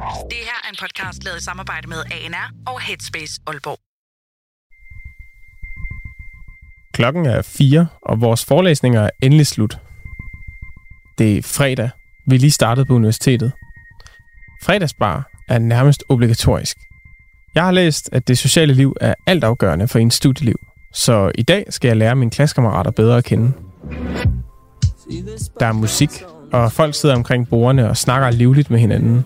Det her er en podcast lavet i samarbejde med ANR og Headspace Aalborg. Klokken er 4, og vores forelæsninger er endelig slut. Det er fredag. Vi er lige startet på universitetet. Fredagsbar er nærmest obligatorisk. Jeg har læst, at det sociale liv er altafgørende for ens studieliv, så i dag skal jeg lære mine klassekammerater bedre at kende. Der er musik, og folk sidder omkring bordene og snakker livligt med hinanden.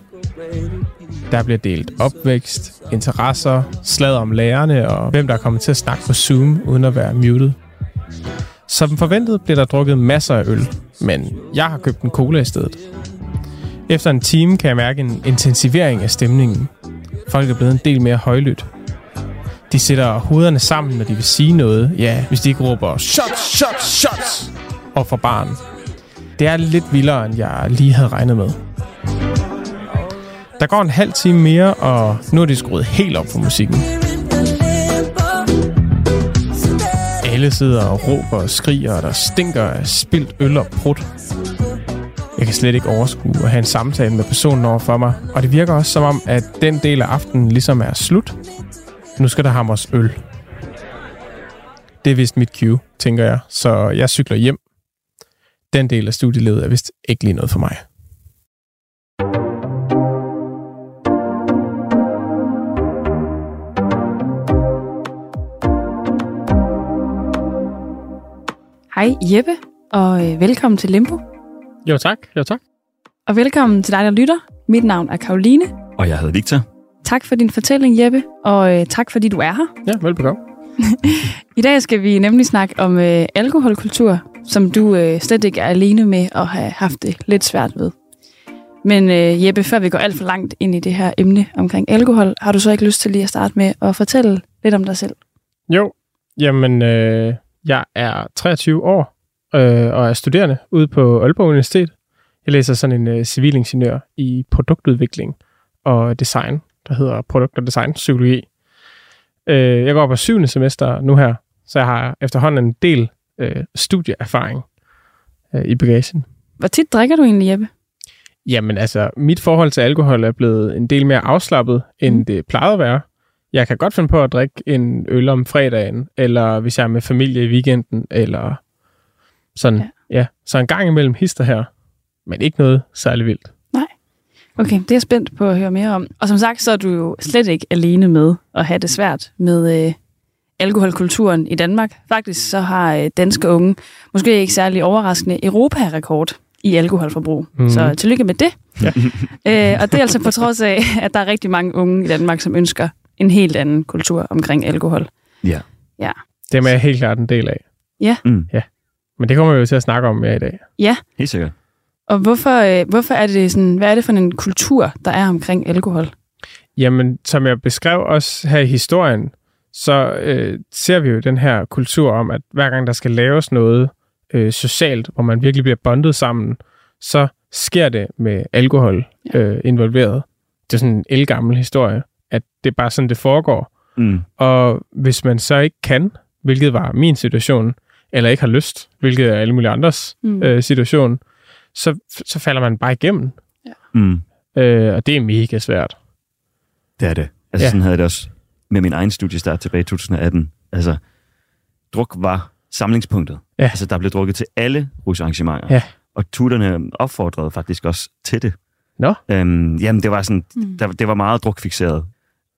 Der bliver delt opvækst, interesser, slag om lærerne og hvem der er kommet til at snakke på Zoom uden at være muted. Som forventet bliver der drukket masser af øl, men jeg har købt en cola i stedet. Efter en time kan jeg mærke en intensivering af stemningen. Folk er blevet en del mere højlydt. De sætter hovederne sammen, når de vil sige noget. Ja, hvis de ikke råber shots, shots, shots og for barn. Det er lidt vildere, end jeg lige havde regnet med. Der går en halv time mere, og nu er de skruet helt op for musikken. Alle sidder og råber og skriger, og der stinker af spildt øl og prut. Jeg kan slet ikke overskue at have en samtale med personen over for mig, og det virker også som om, at den del af aftenen ligesom er slut. Nu skal der hamres øl. Det er vist mit cue, tænker jeg, så jeg cykler hjem. Den del af studielivet er vist ikke lige noget for mig. Hej Jeppe, og øh, velkommen til Limbo. Jo tak, jo tak. Og velkommen til dig, der lytter. Mit navn er Karoline. Og jeg hedder Victor. Tak for din fortælling, Jeppe, og øh, tak fordi du er her. Ja, velbekomme. I dag skal vi nemlig snakke om øh, alkoholkultur, som du øh, slet ikke er alene med at have haft det lidt svært ved. Men øh, Jeppe, før vi går alt for langt ind i det her emne omkring alkohol, har du så ikke lyst til lige at starte med at fortælle lidt om dig selv? Jo, jamen, øh, jeg er 23 år øh, og er studerende ude på Aalborg Universitet. Jeg læser sådan en øh, civilingeniør i produktudvikling og design, der hedder produkt- og design psykologi. Øh, jeg går på syvende semester nu her, så jeg har efterhånden en del øh, studieerfaring øh, i bagagen. Hvor tit drikker du egentlig, Jeppe? Jamen altså, mit forhold til alkohol er blevet en del mere afslappet, end Mm. det plejede at være. Jeg kan godt finde på at drikke en øl om fredagen, eller hvis jeg er med familie i weekenden, eller sådan, Ja. ja. Så en gang imellem hister her, men ikke noget særlig vildt. Okay, det er jeg spændt på at høre mere om. Og som sagt, så er du jo slet ikke alene med at have det svært med øh, alkoholkulturen i Danmark. Faktisk så har øh, danske unge, måske ikke særlig overraskende, Europa-rekord i alkoholforbrug. Mm. Så tillykke med det. Ja. øh, og det er altså på trods af, at der er rigtig mange unge i Danmark, som ønsker en helt anden kultur omkring alkohol. Ja. Ja. Det er jeg helt klart en del af. Ja. Mm. ja. Men det kommer vi jo til at snakke om mere i dag. Helt sikkert. Og hvorfor, øh, hvorfor er det sådan, hvad er det for en kultur, der er omkring alkohol? Jamen, som jeg beskrev også her i historien, så øh, ser vi jo den her kultur om, at hver gang der skal laves noget øh, socialt, hvor man virkelig bliver bondet sammen, så sker det med alkohol øh, involveret. Det er sådan en elgammel historie, at det er bare sådan, det foregår. Mm. Og hvis man så ikke kan, hvilket var min situation, eller ikke har lyst, hvilket er alle mulige andres Mm. øh, situation, så, så falder man bare igennem. Mm. Øh, og det er mega svært. Det er det. Altså, Ja. ja. sådan havde jeg det også med min egen studiestart tilbage i 2018. Altså, druk var samlingspunktet. Ja. Altså, der blev drukket til alle rusarrangementer. Ja. Og tuterne opfordrede faktisk også til det. Nå. Øhm, jamen, det var, sådan, Mm. der, det var meget drukfixeret.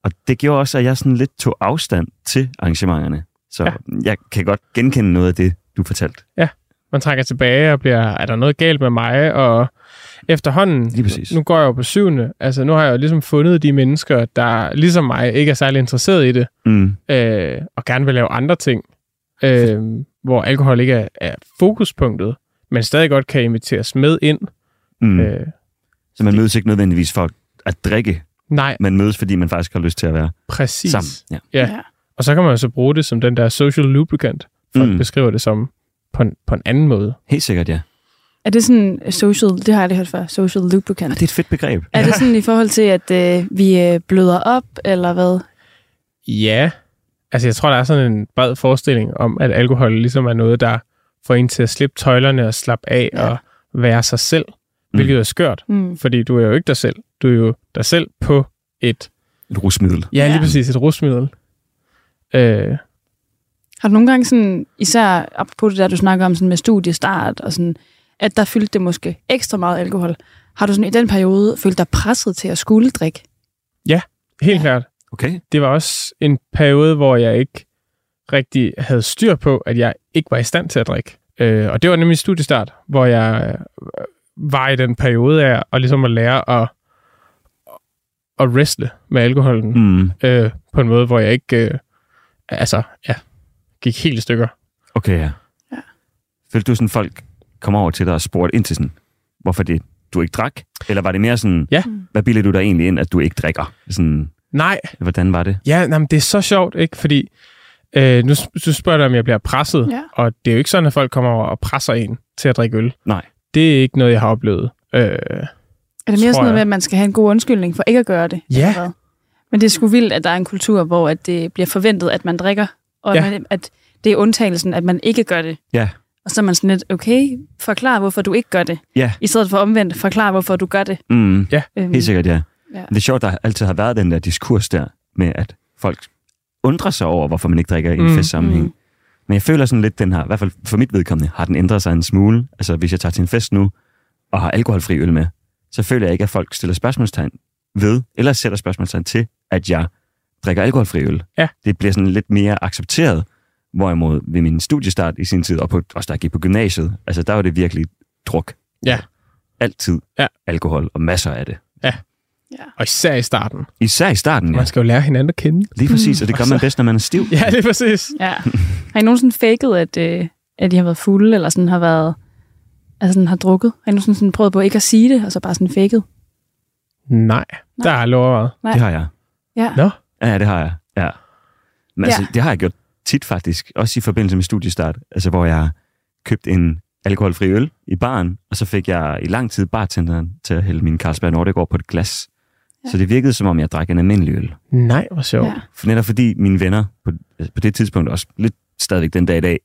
Og det gjorde også, at jeg sådan lidt tog afstand til arrangementerne. Så Ja. ja. jeg kan godt genkende noget af det, du fortalte. man trækker tilbage og bliver, er der noget galt med mig? Og efterhånden, Lige præcis. nu går jeg jo på syvende, altså nu har jeg jo ligesom fundet de mennesker, der ligesom mig ikke er særlig interesseret i det, Mm. øh, og gerne vil lave andre ting, øh, hvor alkohol ikke er, er fokuspunktet, men stadig godt kan inviteres med ind. Mm. Øh, Så man mødes ikke nødvendigvis for at drikke. Nej, Man mødes, fordi man faktisk har lyst til at være præcis. sammen. Ja. Ja. Og så kan man jo så bruge det som den der social lubricant. Folk mm. Mm. beskriver det som på en, på en anden måde. Helt sikkert, ja. Er det sådan social, det har jeg aldrig hørt før, social lubricant? Det er et fedt begreb. Er det sådan i forhold til, at øh, vi øh, bløder op, eller hvad? Ja, altså jeg tror, der er sådan en bred forestilling om, at alkohol ligesom er noget, der får en til at slippe tøjlerne og slappe af Ja. ja. og være sig selv, hvilket er skørt, Mm. fordi du er jo ikke dig selv. Du jo dig selv på et, Et rusmiddel. ja, lige Ja. præcis, et rusmiddel. Øh, Har du nogle gange sådan, især apropos det der, du snakker om sådan med studiestart, og sådan, at der fyldte det måske ekstra meget alkohol. Har du sådan i den periode følt dig presset til at skulle drikke? helt Ja. klart. Okay. Det var også en periode, hvor jeg ikke rigtig havde styr på, at jeg ikke var i stand til at drikke. Øh, og det var nemlig studiestart, hvor jeg øh, var i den periode af at, ligesom at lære at, at wrestle med alkoholen. Mm. øh, på en måde, hvor jeg ikke øh, altså, ja, gik helt i stykker. Okay, ja. Ja. Følte du sådan, folk kom over til dig og spurgte ind til sådan, hvorfor det, du ikke drak? Eller var det mere sådan, Ja. hvad bilder du dig egentlig ind, at du ikke drikker? Sådan, Nej, hvordan var det? ja, nej, men det er så sjovt, ikke? Fordi øh, nu du spørger du, om jeg bliver presset, Ja. og det er jo ikke sådan, at folk kommer over og presser en til at drikke øl. Nej. Det er ikke noget, jeg har oplevet. Øh, Er det mere sådan noget med, at man skal have en god undskyldning for ikke at gøre det? Ja. eller hvad? Men det er sgu vildt, at der er en kultur, hvor at det bliver forventet, at man drikker, og Ja. ja. man, at det er undtagelsen, at man ikke gør det. Ja. Og så er man sådan lidt, okay, forklar, hvorfor du ikke gør det. Ja. I stedet for omvendt, forklar, hvorfor du gør det. Mm. Øhm, Helt sikkert, ja. Ja. Det er sjovt, der altid har været den der diskurs der, med at folk undrer sig over, hvorfor man ikke drikker i en Mm. festsammenhæng. Mm. Men jeg føler sådan lidt, den har, i hvert fald for mit vedkommende, har den ændret sig en smule. Altså, hvis jeg tager til en fest nu, og har alkoholfri øl med, så føler jeg ikke, at folk stiller spørgsmålstegn ved, eller sætter spørgsmålstegn til, at jeg drikker alkoholfri øl. Ja. Det bliver sådan lidt mere accepteret, hvorimod ved min studiestart i sin tid, og på, også da jeg gik på gymnasiet, altså der var det virkelig druk. Ja. Altid Ja. alkohol, og masser af det. og især i starten. Især i starten, ja. Man skal jo lære hinanden at kende. Lige præcis, og det gør man så- bedst, når man er stiv. Ja, det er præcis. Ja. Har I nogensinde faked, at, øh, at I har været fulde, eller sådan har været, altså sådan har drukket? Har I nogensinde sådan prøvet på ikke at sige det, og så bare sådan faked? Nej, der har jeg lovet. Nej. Det har jeg. Ja. Nå, Ja, det har jeg. Ja. Men altså, Ja. det har jeg gjort tit faktisk, også i forbindelse med studiestart, altså hvor jeg købte en alkoholfri øl i baren, og så fik jeg i lang tid bartenderen til at hælde min Carlsberg Nordegård på et glas. Ja. Så det virkede som om, jeg drak en almindelig øl. nej, hvor sjovt. Ja. For netop fordi mine venner på, på det tidspunkt, også lidt stadigvæk den dag i dag,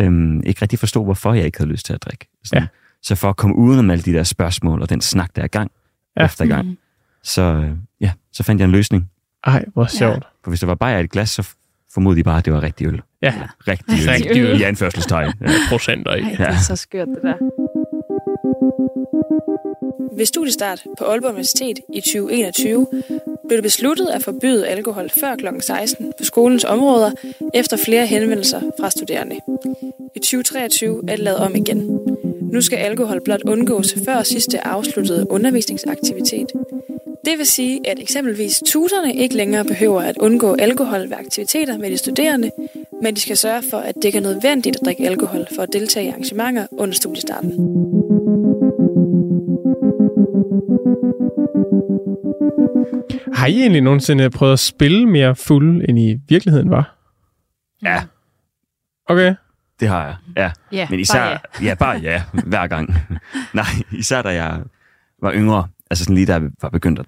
øhm, ikke rigtig forstod, hvorfor jeg ikke havde lyst til at drikke. Sådan. Ja. Så for at komme udenom alle de der spørgsmål og den snak, der er i gang Ja. ja. efter gang, Mm. så, øh, ja, så fandt jeg en løsning. Ej, hvor sjovt. For hvis der var bare et glas, så formodede de bare, at det var rigtig øl. Ja, Rigtig øl. Rigtig øl. I anførselstegn. Ja. procenter i. Ej, det er Ja. så skørt, det der. Ved studiestart på Aalborg Universitet i 2021 blev det besluttet at forbyde alkohol før kl. 16 på skolens områder efter flere henvendelser fra studerende. I 2023 er det lavet om igen. Nu skal alkohol blot undgås før sidste afsluttede undervisningsaktivitet. Det vil sige, at eksempelvis tuterne ikke længere behøver at undgå alkohol ved aktiviteter med de studerende, men de skal sørge for, at det ikke er nødvendigt at drikke alkohol for at deltage i arrangementer under studiestarten. Har I egentlig nogensinde prøvet at spille mere fuld, end I virkeligheden var? ja, Okay. det har jeg. Ja. Ja, Men især, bare ja. ja, bare ja, hver gang. Nej, især da jeg var yngre, altså sådan lige da jeg var begyndt, at,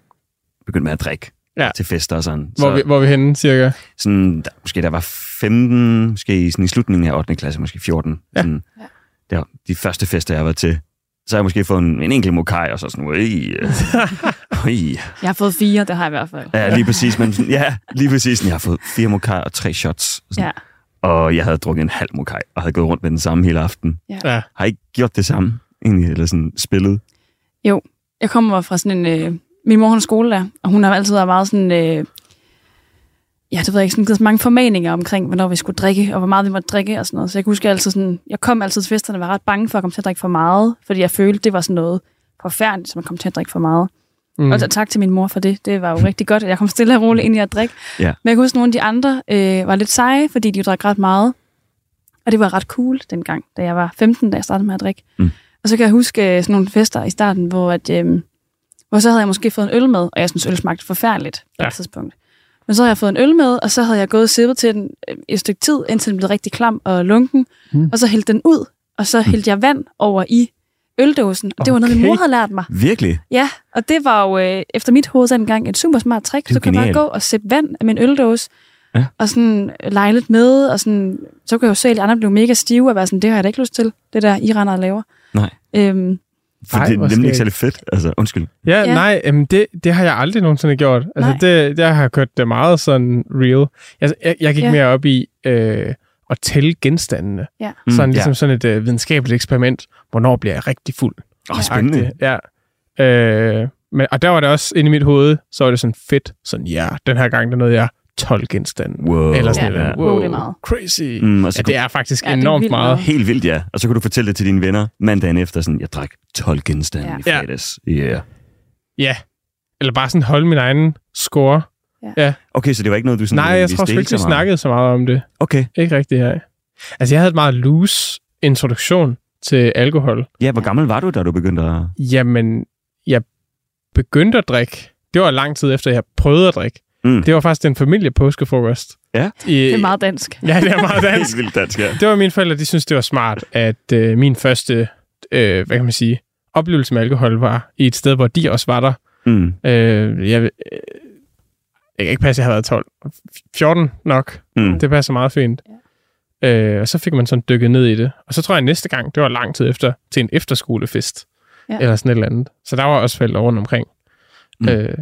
begyndt med at drikke Ja. til fester og sådan. Hvor, vi, hvor vi henne, cirka? sådan, der, måske der var 15, måske i, sådan i slutningen af 8. klasse, måske 14. Ja. Sådan, Ja. Det var de første fester, jeg var til. Så har jeg måske fået en, en enkelt mokai, og så sådan, øh, ui. Jeg har fået fire, det har jeg i hvert fald. Ja, lige præcis. Men ja, lige præcis. Jeg har fået fire mokai og tre shots. Sådan, Ja. Og jeg havde drukket en halv mokai, og havde gået rundt med den samme hele aften. Ja. Har I ikke gjort det samme, egentlig? Eller sådan spillet? Jeg kommer fra sådan en... Øh, min mor hun er skolelærer, og hun har altid været meget sådan... Øh, ja, det ved jeg ikke, sådan, givet så mange formaninger omkring, hvornår vi skulle drikke, og hvor meget vi måtte drikke og sådan noget. Så jeg kan huske altid sådan... Jeg kom altid til festerne og var ret bange for at komme til at drikke for meget, fordi jeg følte, det var sådan noget forfærdeligt, som at komme til at drikke for meget. Mm. Mm. Og tak til min mor for det. Det var jo rigtig godt, at jeg kom stille og roligt ind i at drikke. Ja. Men jeg kan huske, at nogle af de andre øh, var lidt seje, fordi de jo drak ret meget. Og det var ret cool dengang, da jeg var 15, da jeg startede med at drikke. Mm. Og så kan jeg huske øh, sådan nogle fester i starten, hvor, at, øh, hvor så havde jeg måske fået en øl med, og jeg synes, øl smagte forfærdeligt på Ja. et tidspunkt. Men så havde jeg fået en øl med, og så havde jeg gået og sippet til den øh, et stykke tid, indtil den blev rigtig klam og lunken. Mm. Mm. Og så hældte den ud, og så hældte jeg vand over i øldåsen. Og det var noget, min Okay. mor havde lært mig. Virkelig? Ja, og det var jo øh, efter mit hoved dengang et super smart trick. Så kan jeg bare gå og sippe vand af min øldåse, Ja. og sådan lege lidt med, og sådan, så kan jeg jo se, at andre blev mega stive og være sådan, det har jeg da ikke lyst til, det der iraner laver. Nej. Øhm, For Ej, det er nemlig ikke særlig fedt. Altså, undskyld. Ja, Ja. ja. nej, jamen det, det har jeg aldrig nogensinde gjort. Altså, Nej. det, det har jeg kørt det meget sådan real. Jeg, jeg, jeg gik Ja. ja. mere op i øh, at tælle genstandene. Ja. Mm, Sådan ja. ligesom sådan et øh, videnskabeligt eksperiment. Hvornår bliver jeg rigtig fuld? Åh, spændende. Agtigt, Ja. Øh, men, og der var det også inde i mit hoved, så var det sådan fedt. Sådan, ja, den her gang, der nåede jeg 12 genstande. Wow. Eller sådan Ja. ja. Ja. Wow, det er meget. Crazy. Mm, og så Ja, kunne- det er faktisk Ja, ja, er enormt vildt meget. Helt vildt, ja. Og så kunne du fortælle det til dine venner mandagen efter, sådan, jeg drak 12 genstande Ja. i Ja. fredags. Yeah. Ja. Eller bare sådan holde min egen score. Okay, så det var ikke noget, du sådan Nej, jeg tror ikke, vi snakkede så meget om det. Okay. Ikke rigtigt, ja. Altså, jeg havde et meget loose introduktion til alkohol. Ja, hvor gammel var du, da du begyndte at... Jamen, jeg begyndte at drikke. Det var lang tid efter, jeg prøvede at drikke. Mm. Det var faktisk en familiepåskefrokost. Ja. I, Det er meget dansk. Ja, det er meget dansk. Helt vildt dansk, ja. Det var mine forældre, de synes det var smart, at øh, min første, øh, hvad kan man sige, oplevelse med alkohol var i et sted, hvor de også var der. Mm. Øh, jeg, øh, jeg kan ikke passe, at jeg har været 12. 14 nok. Mm. Det passer meget fint. Ja. Øh, og så fik man sådan dykket ned i det. Og så tror jeg, at næste gang, det var lang tid efter, til en efterskolefest. Ja. Eller sådan et eller andet. Så der var også forældre rundt omkring. Mm. Øh,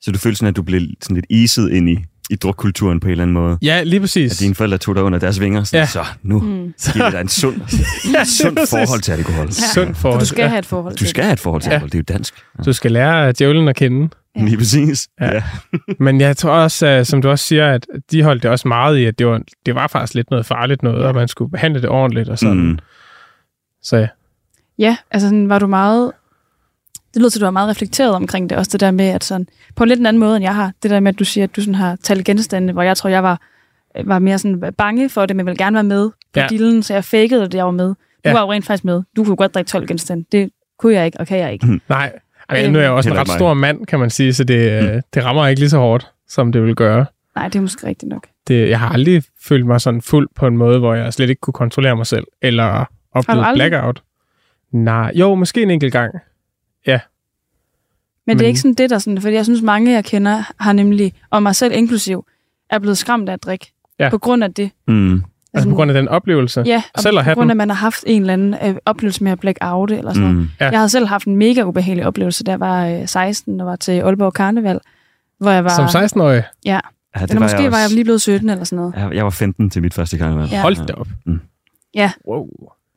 Så du følte sådan, at du blev sådan lidt iset ind i, i drukkulturen på en eller anden måde? ja, lige At præcis. dine forældre tog dig under deres vinger? Sådan, Ja. Så nu Mm. giver dig en sund, ja, sund forhold til alkohol. Ja. Sund For forhold. du skal ja. have et forhold Du til skal have et forhold til Ja. alkohol, det er jo dansk. Ja. Du skal lære djævlen at kende. Ja. Lige præcis. Ja. Ja. Men jeg tror også, øh, som du også siger, at de holdt det også meget i, at det var, det var faktisk lidt noget farligt noget, Ja. og man skulle behandle det ordentligt og sådan. Mm. Mm. Så ja. Ja, altså sådan, var du meget... Det lyder til, at du var meget reflekteret omkring det. Også det der med, at sådan, på en lidt en anden måde, end jeg har. Det der med, at du siger, at du sådan har talt genstande, hvor jeg tror, jeg var, var mere sådan bange for det, men ville gerne være med på ja. Dillen, så jeg fakede, at jeg var med. Du ja. Ja. var jo rent faktisk med. Du kunne godt drikke 12 genstande. Det kunne jeg ikke, og kan jeg ikke. Nej, Ej, Øhm, nu er jeg også en ret mig. stor mand, kan man sige, så det, mm. det rammer ikke lige så hårdt, som det vil gøre. Nej, det er måske rigtigt nok. Det, jeg har aldrig følt mig sådan fuld på en måde, hvor jeg slet ikke kunne kontrollere mig selv, eller opleve blackout. Nej, jo, måske en enkelt gang. Men, men det er ikke sådan det, der sådan, fordi jeg synes, mange jeg kender har nemlig, og mig selv inklusiv, er blevet skræmt af at drikke. Ja. På grund af det. Mm. Altså på grund af den oplevelse. Ja, og selv at på grund af, at man har haft en eller anden øh, oplevelse med at black out eller sådan noget. Mm. Ja. Jeg havde selv haft en mega ubehagelig oplevelse, da jeg var øh, 16 og var til Aalborg Karneval, hvor jeg var... Som 16-årig. Ja, eller måske var jeg lige blevet 17 eller sådan noget. Jeg, jeg var 15 til mit første karneval. Ja. Hold da op. Mm. Ja. Wow.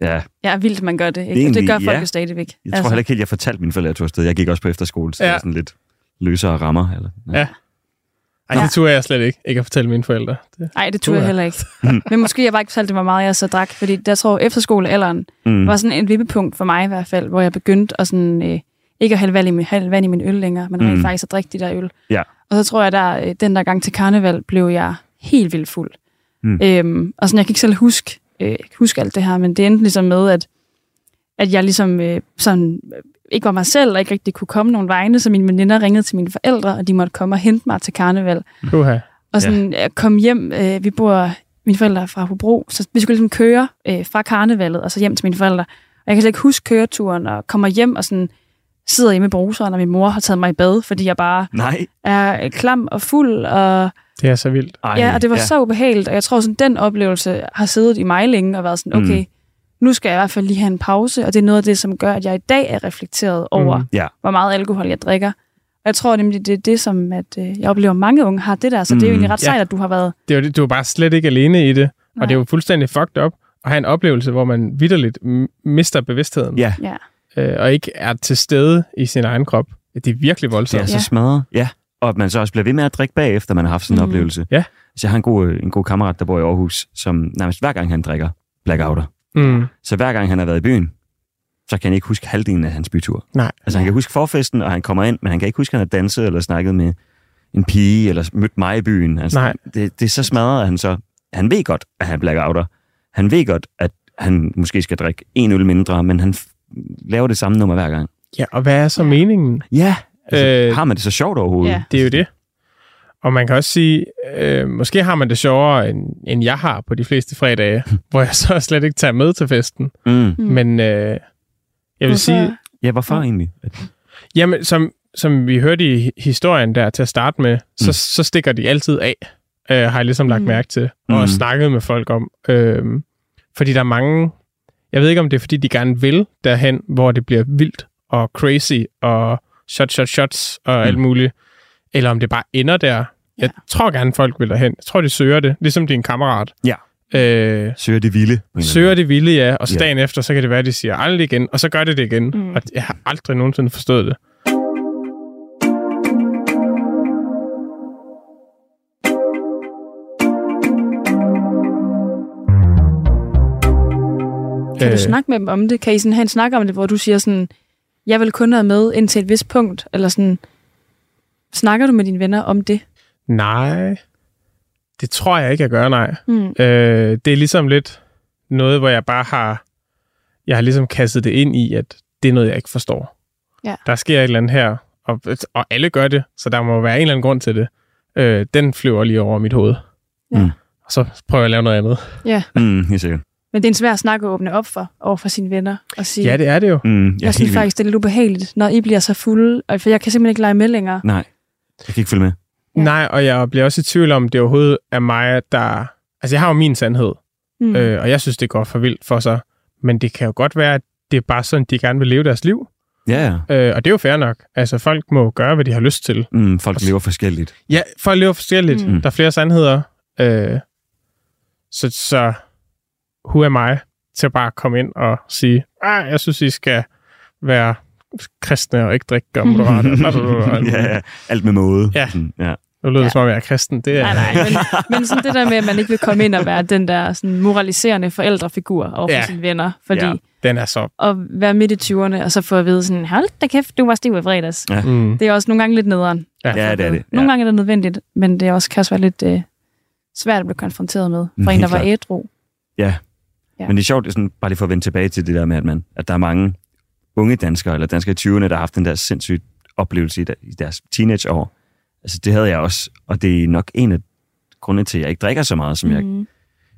Ja, Ja, vildt, man gør det. Ikke? Og Egentlig, det gør folk ja. jo stadigvæk. jeg tror heller ikke helt, jeg fortalte mine forældre, at jeg tog afsted. Jeg gik også på efterskole, så ja. Ja. det var sådan lidt løsere rammer. Eller, Ja. Ej, Ja. det turde jeg slet ikke, ikke at fortælle mine forældre. Det. Nej, det turde jeg heller ikke. Men måske jeg bare ikke fortalte det, hvor meget jeg så drak, fordi der tror jeg, efterskolealderen Mm. var sådan en vippepunkt for mig i hvert fald, hvor jeg begyndte at sådan, øh, ikke at hælde vand, i min, hælde vand i min øl længere, men Mm. faktisk at drikke de der øl. Ja. Og så tror jeg, der øh, den der gang til karneval, blev jeg helt vildt fuld. Mm. Øhm, og sådan, jeg kan ikke selv huske, øh, huske alt det her, men det endte ligesom med, at, at jeg ligesom øh, sådan, ikke var mig selv, og ikke rigtig kunne komme nogen vegne, så mine veninder ringede til mine forældre, og de måtte komme og hente mig til karneval. Uha. Og sådan ja. kom hjem, øh, vi bor, mine forældre er fra Hobro, så vi skulle ligesom køre øh, fra karnevalet og så hjem til mine forældre. Og jeg kan slet ikke huske køreturen, og kommer hjem og sådan sidder hjemme i bruseren, og min mor har taget mig i bad, fordi jeg bare Nej. er øh, klam og fuld, og, Det er så vildt. Ej, ja, og det var ja. så ubehageligt, og jeg tror sådan, den oplevelse har siddet i mig længe og været sådan, okay, Mm. Mm. nu skal jeg i hvert fald lige have en pause, og det er noget af det, som gør, at jeg i dag er reflekteret over, Mm. Ja. hvor meget alkohol jeg drikker. Og jeg tror nemlig, det er det, som at, øh, jeg oplever, mange unge har det der, så det er jo Mm. egentlig ret Ja. sejt, at du har været Det er jo det, du er bare slet ikke alene i det. Nej. Og det er jo fuldstændig fucked up at have en oplevelse, hvor man vidderligt mister bevidstheden. Ja, Ja. Øh, og ikke er til stede i sin egen krop. Det er virkelig det voldsomt. er så smadret. Ja, og at man så også bliver ved med at drikke bagefter, man har haft sådan en Mm. oplevelse. Ja. Så jeg har en god, øh, en god kammerat, der bor i Aarhus, som nærmest hver gang han drikker blackouter. Mm. Så hver gang han har været i byen, så kan han ikke huske halvdelen af hans bytur. Nej. Altså han kan huske forfesten, og han kommer ind, men han kan ikke huske, at han har danset eller snakket med en pige, eller mødt mig i byen. Altså, Nej. Det, det er så smadret, at han så... Han ved godt, at han er blackouter. Han ved godt, at han måske skal drikke en øl mindre, men han f- laver det samme nummer hver gang. Ja, og hvad er så meningen? Ja, altså, Øh, har man det så sjovt overhovedet? Ja. Det er jo det. Og man kan også sige, øh, måske har man det sjovere, end, end jeg har på de fleste fredage, hvor jeg så slet ikke tager med til festen. Mm. Mm. Men øh, jeg vil Hvorfor? sige, Ja, hvorfor Ja. egentlig? jamen, som, som vi hørte i historien der til at starte med, så, Mm. så stikker de altid af, øh, har jeg ligesom lagt Mm. mærke til, Mm. og snakket med folk om. Øh, fordi der er mange, jeg ved ikke om det er, fordi de gerne vil derhen, hvor det bliver vildt, og crazy og shot, shot, shots og alt Mm. muligt. Eller om det bare ender der. Jeg tror gerne, folk vil derhen. Jeg tror, de søger det, ligesom din kammerat. Ja. Øh, Søger det vilde. søger det vilde, ja, og så Ja. dagen efter, så kan det være, at de siger aldrig igen, og så gør det det igen. Mm. Og jeg har aldrig nogensinde forstået det. Kan du Øh. snakke med dem om det? Kan I sådan have en snak om det, hvor du siger sådan, jeg vil kun have med indtil et vist punkt, eller sådan, snakker du med dine venner om det? Nej, det tror jeg ikke, jeg gør, nej. Mm. Øh, det er ligesom lidt noget, hvor jeg bare har, jeg har ligesom kastet det ind i, at det er noget, jeg ikke forstår. Ja. Der sker et eller andet her, og, og alle gør det, så der må være en eller anden grund til det. Øh, den flyver lige over mit hoved. Ja. Mm. Og så prøver jeg at lave noget andet. Ja, Mm, helt sikkert. men det er en svær snak at åbne op for, over for sine venner, og sige, Ja, det er det jo. Mm, jeg, jeg synes faktisk, det er lidt ubehageligt, når I bliver så fulde, og for jeg kan simpelthen ikke lege med længere. Nej, jeg kan ikke følge med. Ja. Nej, og jeg bliver også i tvivl om, det overhovedet er mig, der... Altså, jeg har jo min sandhed, Mm. øh, og jeg synes, det går for vildt for sig. Men det kan jo godt være, at det er bare sådan, de gerne vil leve deres liv. Ja, ja. Øh, og det er jo fair nok. Altså, folk må gøre, hvad de har lyst til. Mm, folk lever forskelligt. Ja, folk lever forskelligt. Mm. Der er flere sandheder. Øh, så, så who er mig til bare at komme ind og sige, ah, jeg synes, I skal være kristne og ikke drikke og moderate. ja, ja, alt med måde. Ja. Sådan, ja. Nu lyder det, Ja. som om jeg er kristen. Det er, Nej, nej, men, men sådan det der med, at man ikke vil komme ind og være den der sådan moraliserende forældrefigur over for Ja. sine venner. Fordi Ja. Den er så... at være midt i 20'erne, og så få at vide sådan, hold da kæft, du var stiv i fredags. Ja. Mm. Det er også nogle gange lidt nederen. Ja. ja, det er det. Nogle Ja. gange er det nødvendigt, men det er også, kan også være lidt øh, svært at blive konfronteret med. For en, der var klart. ædru. Ja. Ja. Men det er sjovt, sådan, bare lige for at vende tilbage til det der med, at, man, at der er mange unge danskere, eller danskere i 20'erne, der har haft den der sindssyge oplevelse i, der, i deres teenageår. Altså, det havde jeg også, og det er nok en af grundene til, at jeg ikke drikker så meget, som mm. jeg Mm.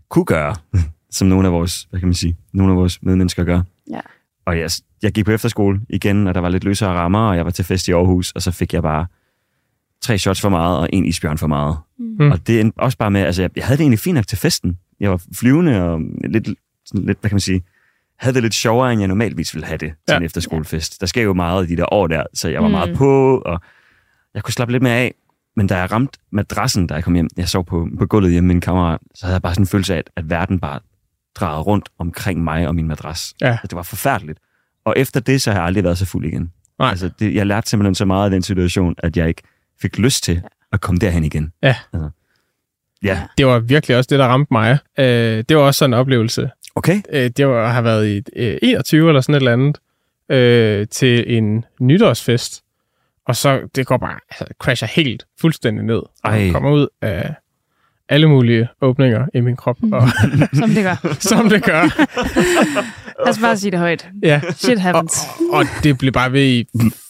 kunne gøre, som nogle af vores, hvad kan man sige, nogle af vores medmennesker gør. Ja. Og jeg, jeg gik på efterskole igen, og der var lidt løsere rammer, og jeg var til fest i Aarhus, og så fik jeg bare tre shots for meget, og en isbjørn for meget. Mm. Og det er også bare med, altså jeg, jeg havde det egentlig fint nok til festen. Jeg var flyvende og lidt, sådan lidt hvad kan man sige, havde det lidt sjovere, end jeg normalvis ville have det til Ja. en efterskolefest. Der sker jo meget i de der år der, så jeg var Mm. meget på, og jeg kunne slappe lidt mere af. Men da jeg ramte madrassen, da jeg kom hjem, jeg sov på, på gulvet hjemme med min kammerat, så havde jeg bare sådan en følelse af, at, at verden bare drejede rundt omkring mig og min madras. Ja. Altså, det var forfærdeligt. Og efter det, så har jeg aldrig været så fuld igen. Nej. Altså, det, jeg lærte simpelthen så meget af den situation, at jeg ikke fik lyst til at komme derhen igen. Ja. Altså, ja. Det var virkelig også det, der ramte mig. Øh, det var også sådan en oplevelse. Okay. Øh, det var at have været i øh, 21 eller sådan et eller andet, øh, til en nytårsfest. Og så, det går bare, altså, crasher helt fuldstændig ned. Og Ej. kommer ud af alle mulige åbninger i min krop, og, Som det gør. som det gør. Lad os bare sige det højt. Ja. Shit Og, happens. og det blev bare ved i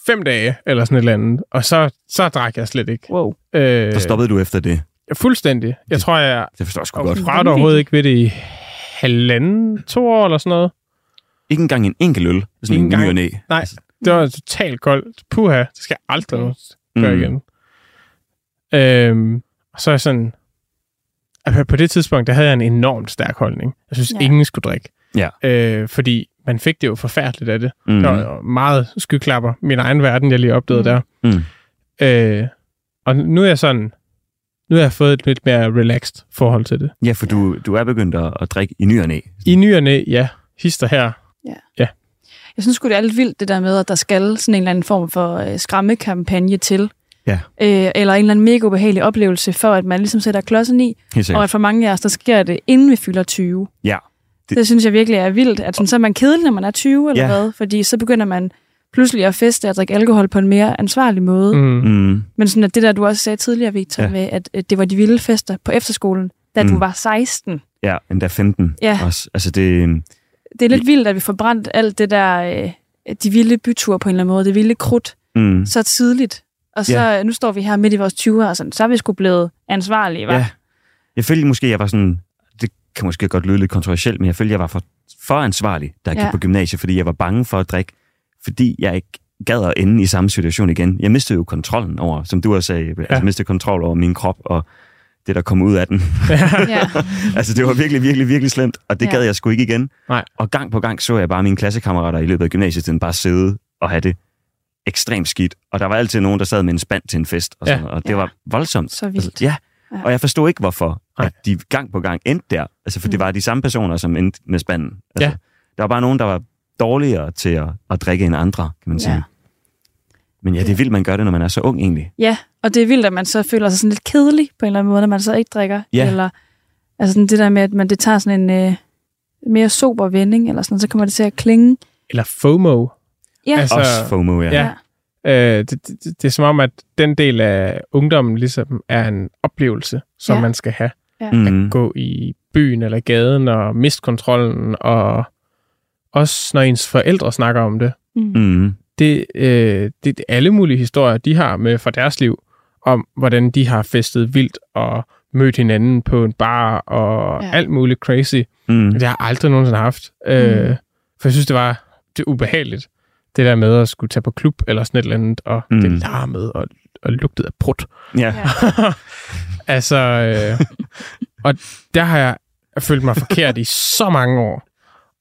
fem dage, eller sådan et eller andet. Og så, så drak jeg slet ikke. Wow. Øh, Så stoppede du efter det. Fuldstændig. Jeg tror, jeg Det forstår jeg sgu og godt. rørte overhovedet ikke ved det i halvanden, to år eller sådan noget. Ikke engang en enkelt øl. Sådan Ikke en ny engang. og næ. Nej, det var totalt koldt. Puha, det skal jeg aldrig okay. gøre Mm. igen. Øhm, og så er jeg sådan... Altså på det tidspunkt, der havde jeg en enormt stærk holdning. Jeg synes, Ja. ingen skulle drikke. Ja. Øh, fordi man fik det jo forfærdeligt af det. Mm. Mm. Der var meget skyklapper. Min egen verden, jeg lige opdagede Mm. mm. der. Mm. Øh, og nu er jeg sådan... Nu har jeg fået et lidt mere relaxed forhold til det. Ja, for du, du er begyndt at, at drikke i ny og næ. I ny og næ, ja, hister her. Jeg synes sgu, det er lidt vildt, det der med, at der skal sådan en eller anden form for øh, skræmmekampagne til. Ja. Øh, eller en eller anden mega ubehagelig oplevelse, for at man ligesom sætter klodsen i. Og at for mange af os, der sker det, inden vi fylder 20. Ja. Det, Det- det synes jeg virkelig er vildt. At sådan, så er man kedelig, når man er 20, eller Ja. hvad? Fordi så begynder man pludselig at feste og drikke alkohol på en mere ansvarlig måde. Mm. Mm. Men sådan at det der, du også sagde tidligere, Victor, Ja. med, at, at det var de vilde fester på efterskolen, da mm. Du var 16. Ja, endda 15 Ja. også. Altså det, Det er lidt vildt, at vi får brændt alt det der, øh, de vilde byture på en eller anden måde, det vilde krudt, mm, så tidligt. Og så Ja. nu står vi her midt i vores 20'er, og sådan, så er vi sgu blevet ansvarlige, hva'? Ja. Jeg følte måske, jeg var sådan... Det kan måske godt lyde lidt kontroversielt, men jeg følte, jeg var for, for ansvarlig, da jeg Ja. gik på gymnasiet, fordi jeg var bange for at drikke, fordi jeg ikke gad at ende i samme situation igen. Jeg mistede jo kontrollen over, som du også sagde, ja. altså mistede kontrol over min krop og det, der kom ud af den. ja. altså, det var virkelig, virkelig, virkelig slemt, og det Ja. gad jeg sgu ikke igen. Nej. Og gang på gang så jeg bare mine klassekammerater i løbet af gymnasietiden bare sidde og have det ekstremt skidt. Og der var altid nogen, der sad med en spand til en fest, og, sådan, Ja. og det Ja. var voldsomt. Så vildt. ja, Ja. og jeg forstod ikke, hvorfor Nej. at de gang på gang endte der. Altså, for det Mm. var de samme personer, som endte med spanden. Altså, Ja. Der var bare nogen, der var dårligere til at, at drikke end andre, kan man sige. Ja. Men ja, det er vildt, man gør det, når man er så ung egentlig. Ja, og det er vildt, at man så føler sig sådan lidt kedelig på en eller anden måde, når man så ikke drikker. Ja. Eller, altså sådan det der med, at man, det tager sådan en øh, mere sober vending, eller sådan, så kommer det til at klinge. Eller FOMO. Ja, Altså- Også FOMO, ja. Ja. Øh, det, det, det, det er som om, at den del af ungdommen ligesom er en oplevelse, som Ja. man skal have. Mm. Gå i byen eller gaden og miste kontrollen, og også når ens forældre snakker om det. Mm. Mm. Det, øh, det er alle mulige historier, de har med fra deres liv, om hvordan de har festet vildt og mødt hinanden på en bar og Ja. alt muligt crazy. Mm. Det har jeg aldrig nogensinde haft. Mm. Øh, for jeg synes, det var det ubehageligt. Det der med at skulle tage på klub eller sådan et eller andet, og mm. Mm. det larmede og, og lugtede af prut. Ja. Ja. altså, øh, og der har jeg følt mig forkert i så mange år.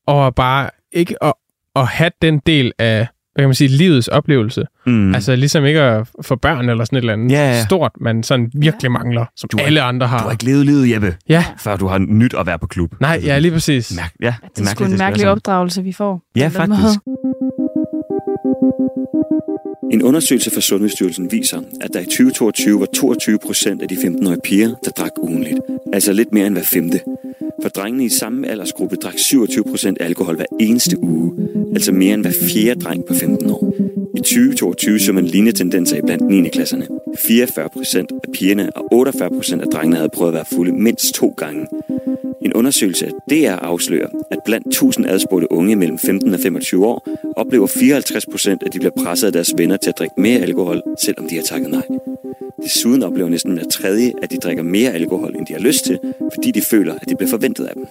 Og bare ikke at, at have den del af, hvad kan man sige, livets oplevelse. Mm. Altså ligesom ikke at få børn eller sådan et eller andet Ja, ja. stort, man sådan virkelig mangler, som Du har- alle andre har. Du har ikke levet livet, Jeppe, Ja, før du har nyt at være på klub. nej, ja, lige præcis. Mærk, ja, Ja, det er sgu en mærkelig opdragelse, vi får. Ja, faktisk. måde. En undersøgelse fra Sundhedsstyrelsen viser, at der i 2022 var 22 procent af de 15-årige piger, der drak ugenligt. Altså lidt mere end hver femte. For drengene i samme aldersgruppe drak 27% alkohol hver eneste uge. Altså mere end hver fjerde dreng på 15 år. I 2022 så man lignende tendenser i blandt 9. klasserne. 44% af pigerne og 48% af drengene havde prøvet at være fulde mindst to gange. En undersøgelse af DR afslører, at blandt 1000 adspurgte unge mellem 15 og 25 år, oplever 54 procent, at de bliver presset af deres venner til at drikke mere alkohol, selvom de har takket nej. Desuden oplever næsten hver tredje, at de drikker mere alkohol, end de har lyst til, fordi de føler, at det bliver forventet af dem.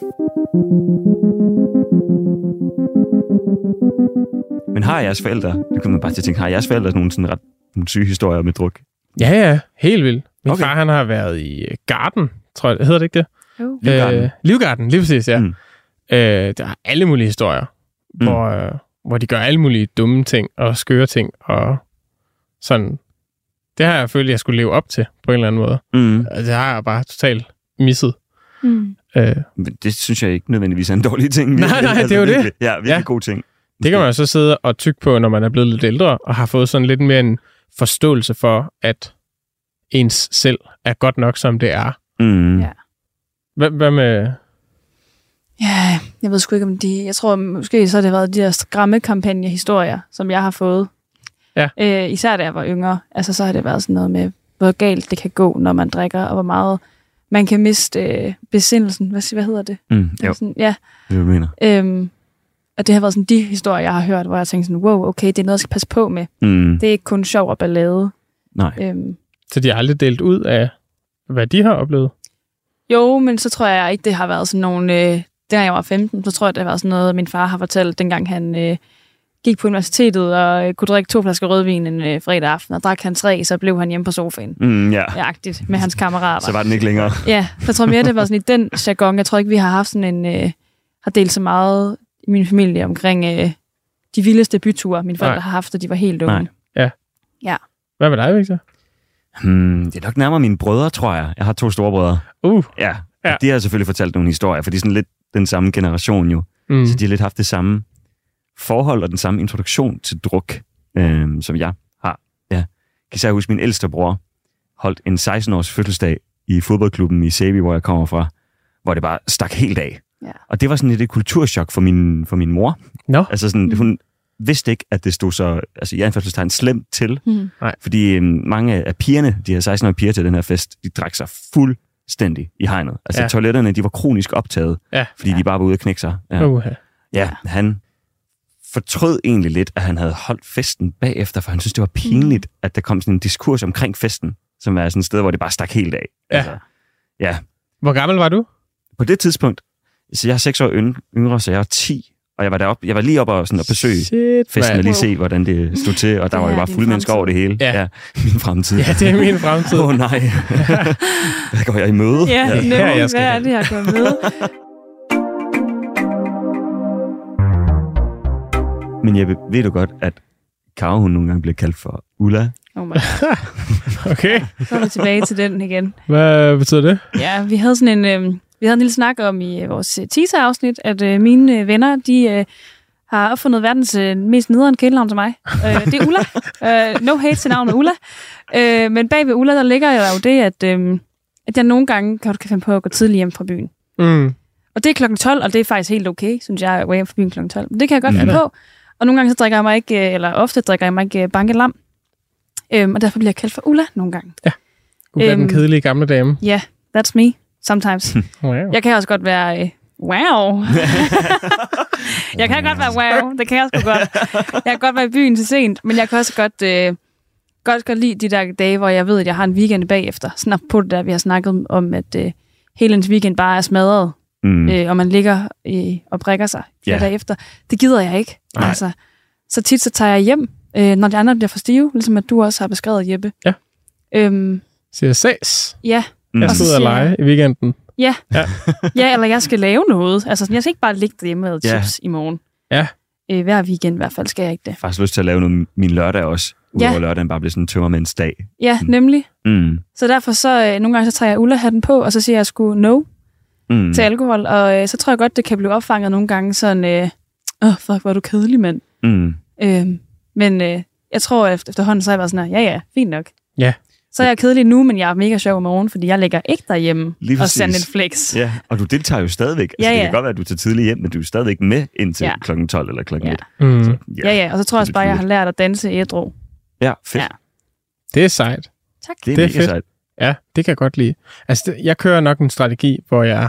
Men har jeres forældre, det kommer man bare til at tænke, har jeres forældre nogle, sådan ret, nogle syge historier med druk? Ja, ja, helt vildt. Min Okay. far, han har været i øh, Garden, tror jeg, hedder det ikke det? Jo. Livgarden. Øh, Livgarden, lige præcis, ja. Mm. Øh, der er alle mulige historier, mm. hvor, øh, hvor de gør alle mulige dumme ting og skøre ting, og sådan. Det har jeg følt, jeg skulle leve op til, på en eller anden måde. Mm. Altså, det har jeg bare totalt misset. Mm. Øh, Men det synes jeg ikke nødvendigvis er en dårlig ting. Nej, nej, det er jo det. Ja, virkelig Ja. god ting. det kan man jo så sidde og tykke på, når man er blevet lidt ældre, og har fået sådan lidt mere en forståelse for, at ens selv er godt nok, som det er. Mm. Ja. Hvad, hvad med... Ja, jeg ved sgu ikke om de... Jeg tror måske så har det været de der skræmmekampagne-historier, som jeg har fået. Ja. Øh, især da jeg var yngre. Altså så har det været sådan noget med, hvor galt det kan gå, når man drikker, og hvor meget man kan miste øh, besindelsen. Hvad, hvad hedder det? Mm. Jo, Sådan, ja. det er, mener. Øhm, og det har været sådan de historier, jeg har hørt, hvor jeg tænkte sådan, wow, okay, det er noget, jeg skal passe på med. Mm. Det er ikke kun sjov og ballade. Nej. Øhm, Så de har aldrig delt ud af, hvad de har oplevet? Jo, men så tror jeg ikke, det har været sådan nogle... Øh, dengang jeg var 15, så tror jeg, det har været sådan noget, min far har fortalt, dengang han øh, gik på universitetet og øh, kunne drikke to flasker rødvin en øh, fredag aften, og drak han tre, så blev han hjemme på sofaen. Mm, ja. Jagtigt med hans kammerater. Så var den ikke længere. Ja, jeg tror mere, det var sådan i den jargon. Jeg tror ikke, vi har haft sådan en... Øh, har delt så meget i min familie omkring øh, de vildeste byture, mine forældre Nej. har haft, da de var helt unge. Nej. Hvad med dig, Victor? Hmm, det er nok nærmere mine brødre, tror jeg. Jeg har to store brødre. Uh, Ja, Ja. ja. de har selvfølgelig fortalt nogle historier, for de er sådan lidt den samme generation jo. mm. Så de har lidt haft det samme forhold og den samme introduktion til druk, øhm, som jeg har. Ja. Kan især huske, min ældste bror holdt en 16-års fødselsdag i fodboldklubben i Sæby, hvor jeg kommer fra, hvor det bare stak helt af. Ja. Og det var sådan lidt et kulturschok for min, for min mor. Nå, Altså sådan, Mm. hun vidste ikke, at det stod så, altså i anførselstegn, slemt til. Mm. Fordi øhm, mange af pigerne, de her 16-årige piger til den her fest, de drak sig fuldstændig i hegnet. Altså Ja. toiletterne, de var kronisk optaget, ja. fordi ja. de bare var ude at knække sig. Ja. Uh, Ja, han fortrød egentlig lidt, at han havde holdt festen bagefter, for han synes, det var pinligt, mm. at der kom sådan en diskurs omkring festen, som er sådan et sted, hvor det bare stak helt af. Altså, Ja. ja. Hvor gammel var du? På det tidspunkt, så jeg er seks år yng- yngre, så jeg var 10, og jeg var deroppe, jeg var lige oppe og, sådan, at besøge Shit, festen og mand. lige se, hvordan det stod til, og der Det var jo er bare fulde mennesker over det hele. Ja. ja min fremtid. Ja, det er min fremtid. Åh oh, nej. Hvad går jeg i møde? Ja, Ja, ja her jeg hvad skal er hen. det, jeg går med? Men Jeppe, ved du godt, at Karo, hun nogle gange bliver kaldt for Ulla. Oh my God. Okay. Så er vi tilbage til den igen. Hvad betyder det? Ja, vi havde sådan en, øh, vi havde en lille snak om i øh, vores øh, teaser-afsnit, at øh, mine øh, venner, de øh, har opfundet verdens øh, mest nederen kælenavn til mig. Øh, det er Ulla. øh, no hate til navnet Ulla. Øh, men bag ved Ulla, der ligger jo det, at, øh, at jeg nogle gange kan, kan finde på at gå tidligt hjem fra byen. Mm. Og det er klokken 12, og det er faktisk helt okay, synes jeg, at gå hjem fra byen klokken 12. Men det kan jeg godt Ja finde på. Og nogle gange så drikker jeg mig ikke, øh, eller ofte drikker jeg mig ikke øh, bankelam. Øhm, og derfor bliver jeg kaldt for Ulla nogle gange. Er den Øhm. kedelige gamle dame. Ja, yeah, that's me, sometimes. Wow. Jeg kan også godt være... Øh, wow. jeg kan godt være wow. Det kan jeg sgu godt. Jeg kan godt være i byen til sent, men jeg kan også godt, øh, godt, godt lide de der dage, hvor jeg ved, at jeg har en weekend bagefter. Sådan på det der, vi har snakket om, at øh, hele ens weekend bare er smadret, Mm. øh, og man ligger øh, og brækker sig flere Ja. dage efter. Det gider jeg ikke. Nej. Altså, så tit så tager jeg hjem, øh, når de andre bliver for stive, ligesom at du også har beskrevet, Jeppe. Ja. Øhm, Siger ses. ja, Mm. Jeg skal ud og lege i weekenden. Ja. Ja. ja, eller jeg skal lave noget. Altså, jeg skal ikke bare ligge derhjemme og Ja. chips i morgen. Ja. Øh, hver weekend i hvert fald skal jeg ikke det. Jeg har faktisk lyst til at lave noget min lørdag også. Udover Ja. lørdagen bare bliver sådan en tømmermænds dag. Ja, Mm. nemlig. Mm. Så derfor så, øh, nogle gange så tager jeg Ulla-hatten på, og så siger jeg sgu no Mm. til alkohol. Og øh, så tror jeg godt, det kan blive opfanget nogle gange sådan, øh, åh, fuck, hvor er du kedelig, mand. Mm. Øh, men øh, jeg tror, at efter, efterhånden, så er jeg bare sådan, her, ja ja, fint nok. Ja. Så er jeg kedelig nu, men jeg er mega sjov i morgen, fordi jeg ligger ikke derhjemme Lige og ser. Netflix. Ja, og du deltager jo stadigvæk. Altså, Ja, Det ja. kan godt være, at du tager tidligt hjem, men du er stadigvæk med indtil Ja. klokken 12 eller klokken Ja. 1. Mm. Så, Ja, ja, og så tror jeg også bare, at jeg har lært at danse ædru. Ja, fedt. Ja. Ja. Det er sejt. Tak. Det er, Det er mega fedt. sejt. Ja, det kan jeg godt lide. Altså, det- jeg kører nok en strategi, hvor jeg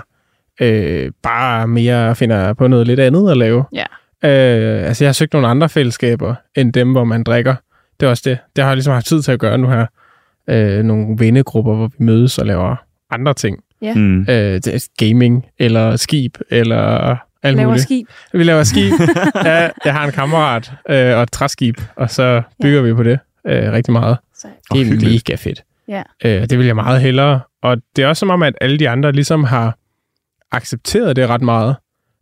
øh, bare mere finder på noget lidt andet at lave. Ja. Øh, altså, jeg har søgt nogle andre fællesskaber, end dem, hvor man drikker. Det er også det. Det har jeg ligesom haft tid til at gøre nu her. Øh, nogle vennegrupper, hvor vi mødes og laver andre ting. Mm. Øh, det er gaming, eller skib, eller alt Laver muligt. skib. Vi laver skib. ja, jeg har en kammerat øh, og et træskib, og så bygger ja. vi på det øh, rigtig meget. Sejt. Det er hyggeligt. mega fedt. Ja. Øh, det vil jeg meget hellere. Og det er også som om, at alle de andre ligesom har accepteret det ret meget.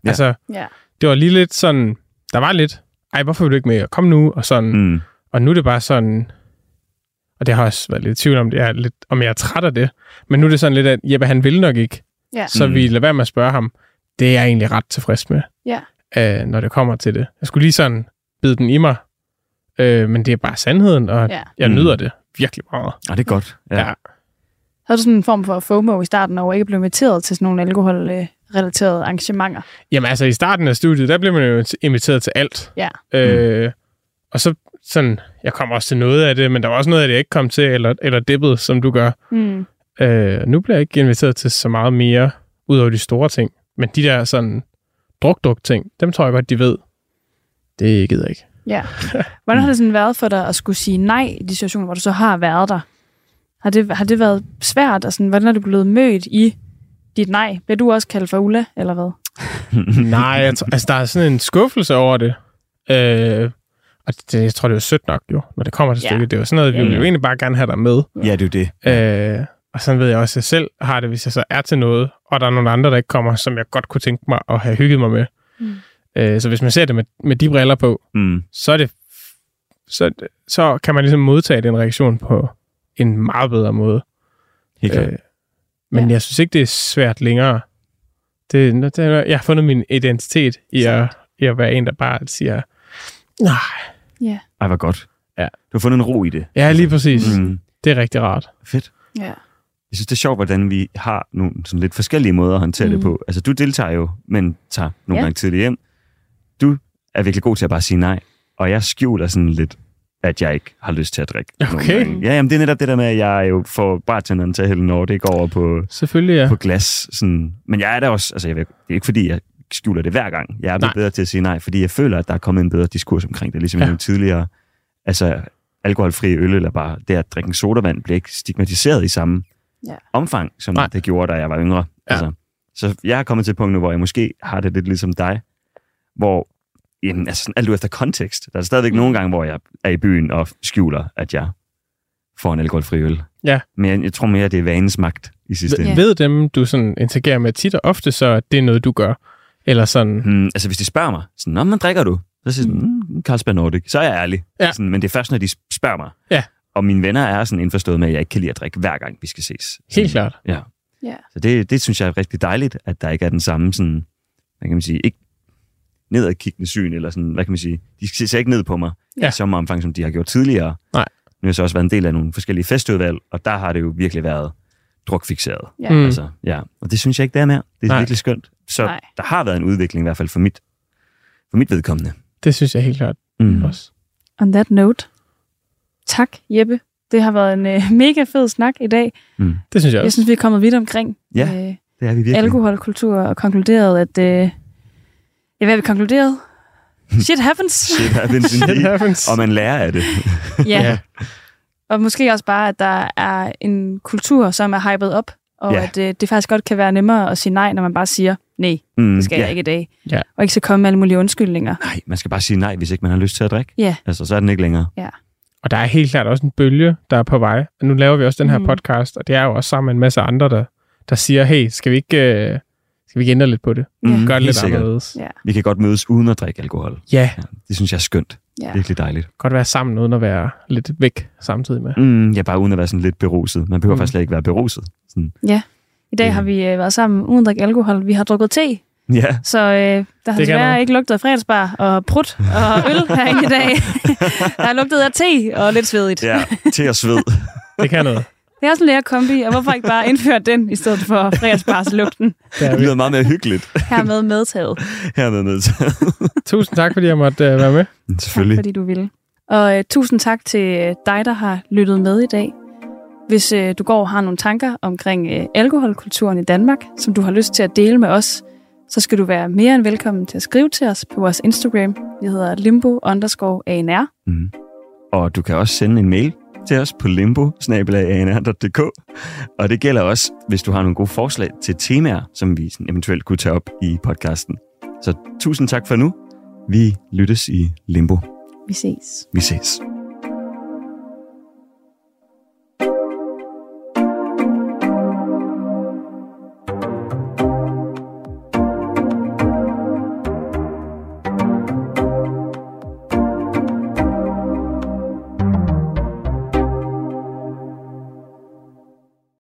Ja. Altså, Ja. det var lige lidt sådan, der var lidt, ej, hvorfor vil du ikke med? Kom nu, og sådan. Mm. Og nu er det bare sådan, og det har også været lidt i tvivl om, det er lidt, om jeg er træt af det. Men nu er det sådan lidt, at Jeppe, han vil nok ikke. Ja. Så Mm. vi lader være med at spørge ham. Det er jeg egentlig ret tilfreds med, Ja. øh, når det kommer til det. Jeg skulle lige sådan bide den i mig, øh, men det er bare sandheden, og Ja. jeg Mm. nyder det virkelig meget. Ah, det er godt. Ja. Ja. Havde du sådan en form for FOMO i starten over ikke blive inviteret til sådan nogle alkoholrelaterede arrangementer? Jamen altså, i starten af studiet, der blev man jo inviteret til alt. Ja. Øh, og så sådan, jeg kom også til noget af det, men der var også noget af det, jeg ikke kom til, eller, eller dippet, som du gør. Mm. Øh, nu bliver jeg ikke inviteret til så meget mere, ud over de store ting. Men de der sådan druk-druk-ting, dem tror jeg godt, de ved. Det gider jeg ikke. Ja. Hvordan har det sådan været for dig at skulle sige nej i de situationer, hvor du så har været der? Har det, har det været svært? Og sådan, hvordan er du blevet mødt i dit nej? Bliver du også kaldt for Ulla, eller hvad? Nej, jeg tror, altså, der er sådan en skuffelse over det. Øh, og det, jeg tror, det er jo sødt nok, jo, når det kommer til Ja. stykket. Det er jo sådan noget, vi Ja, vil ja. jo egentlig bare gerne have dig med. ja, det er jo det. Øh, og sådan ved jeg også, at jeg selv har det, hvis jeg så er til noget, og der er nogle andre, der ikke kommer, som jeg godt kunne tænke mig at have hygget mig med. Mm. Øh, så hvis man ser det med, med de briller på, Mm. så er det så, så kan man ligesom modtage den reaktion på en meget bedre måde. Helt klart. Øh, men Ja. jeg synes ikke, det er svært længere. Det, det, jeg har fundet min identitet i at, i at være en, der bare siger, nej, Ja. Ej, hvor godt. Ja. Du har fundet en ro i det. ja, lige præcis. Mm. Det er rigtig rart. Fedt. Ja. Jeg synes, det er sjovt, hvordan vi har nogle sådan lidt forskellige måder at håndtere mm. det på. Altså, du deltager jo, men tager nogle Ja. gange tidligt hjem. Du er virkelig god til at bare sige nej, og jeg skjuler sådan lidt, at jeg ikke har lyst til at drikke. Okay. Ja, jamen, det er netop det der med, at jeg jo får bartenderen til at hælde Nordic over på, Selvfølgelig, ja. på glas. Sådan. Men jeg er der også, altså jeg ved, det er ikke fordi, jeg skjuler det hver gang. Jeg er blevet Nej. bedre til at sige nej, fordi jeg føler, at der er kommet en bedre diskurs omkring det, ligesom Ja. jeg tidligere. Altså, alkoholfri øl, eller bare det at drikke en sodavand, bliver ikke stigmatiseret i samme Ja. omfang, som. Nej. det gjorde, da jeg var yngre. Ja. Altså, så jeg er kommet til et punkt nu, hvor jeg måske har det lidt ligesom dig, hvor jamen, altså, sådan alt ud efter kontekst. Der er stadigvæk mm. nogle gange, hvor jeg er i byen og skjuler, at jeg får en alkoholfri øl. Ja. Men jeg, jeg tror mere, det er vanens magt i sidste ende. ved dem, du sådan interagerer med tit og ofte, så at det er noget, du gør? Eller sådan, Hmm, altså, hvis de spørger mig, sådan, Nå, men drikker du? Så siger jeg sådan, mm, Carlsberg Nordic. Så er jeg ærlig. Ja. Sådan, men det er først, når de spørger mig. Ja. Og mine venner er sådan indforstået med, at jeg ikke kan lide at drikke hver gang, vi skal ses. Helt klart. Ja. Ja. Så det, det synes jeg er rigtig dejligt, at der ikke er den samme sådan, hvad kan man sige, ikke nedadkiggende syn, eller sådan, hvad kan man sige, de ser ikke ned på mig Ja. i samme omfang, som de har gjort tidligere. Nej. Nu har jeg så også været en del af nogle forskellige festudvalg, og der har det jo virkelig været drukfixeret. Ja. Mm. Altså, ja. Og det synes jeg ikke, det er mere. Det er Nej. virkelig skønt. Så Nej. der har været en udvikling, i hvert fald for mit, for mit vedkommende. Det synes jeg helt klart Mm. også. On that note, tak Jeppe. Det har været en øh, mega fed snak i dag. Mm. Det synes jeg Jeg også. synes, vi er kommet vidt omkring Ja, øh, Det er vi virkelig. alkoholkultur og konkluderet, at... Øh, ja, hvad har vi konkluderet? Shit happens. Shit happens Shit happens. Og man lærer af det. ja. Ja. Og måske også bare, at der er en kultur, som er hypet op, og Ja. ja. at øh, det faktisk godt kan være nemmere at sige nej, når man bare siger, nej, Mm, det skal ja. jeg ikke i dag. Ja. Og ikke så komme med alle mulige undskyldninger. Nej, man skal bare sige nej, hvis ikke man har lyst til at drikke. Ja. Altså, så er den ikke længere. Og der er helt klart også en bølge, der er på vej. Og nu laver vi også den her Mm. podcast, og det er jo også sammen med en masse andre, der, der siger, hey, skal vi ikke, øh, vi ikke ændre lidt på det? Ja. Mm, Gør det lidt sikkert. anderledes. Ja. Vi kan godt mødes uden at drikke alkohol. Ja, Ja, det synes jeg er skønt. Ja. Virkelig dejligt. godt være sammen uden at være lidt væk samtidig med. Mm, ja, bare uden at være sådan lidt beruset. Man behøver Mm. faktisk slet ikke være beruset. Sådan, I dag Ja. har vi øh, været sammen uden at drikke alkohol. Vi har drukket te, ja, så øh, der har kan desværre ikke lugtet af fredagsbar og prut og øl herinde i dag. der har lugtet af te og lidt svedigt. ja, til at sved. Det kan noget. Det er også en lærer kombi, og hvorfor ikke bare indføre den i stedet for fredagsbarslugten? Det er lyder meget mere hyggeligt Hermed medtaget. hernede med. Tusind tak, fordi jeg måtte øh, være med. Tak Selvfølgelig. fordi du ville. Og øh, tusind tak til øh, dig, der har lyttet med i dag. Hvis øh, du går og har nogle tanker omkring øh, alkoholkulturen i Danmark, som du har lyst til at dele med os, så skal du være mere end velkommen til at skrive til os på vores Instagram. Vi hedder limbo underscore ANR. Mm. Og du kan også sende en mail til os på limbo Og det gælder også, hvis du har nogle gode forslag til temaer, som vi eventuelt kunne tage op i podcasten. Så tusind tak for nu. Vi lyttes i Limbo. Vi ses. Vi ses.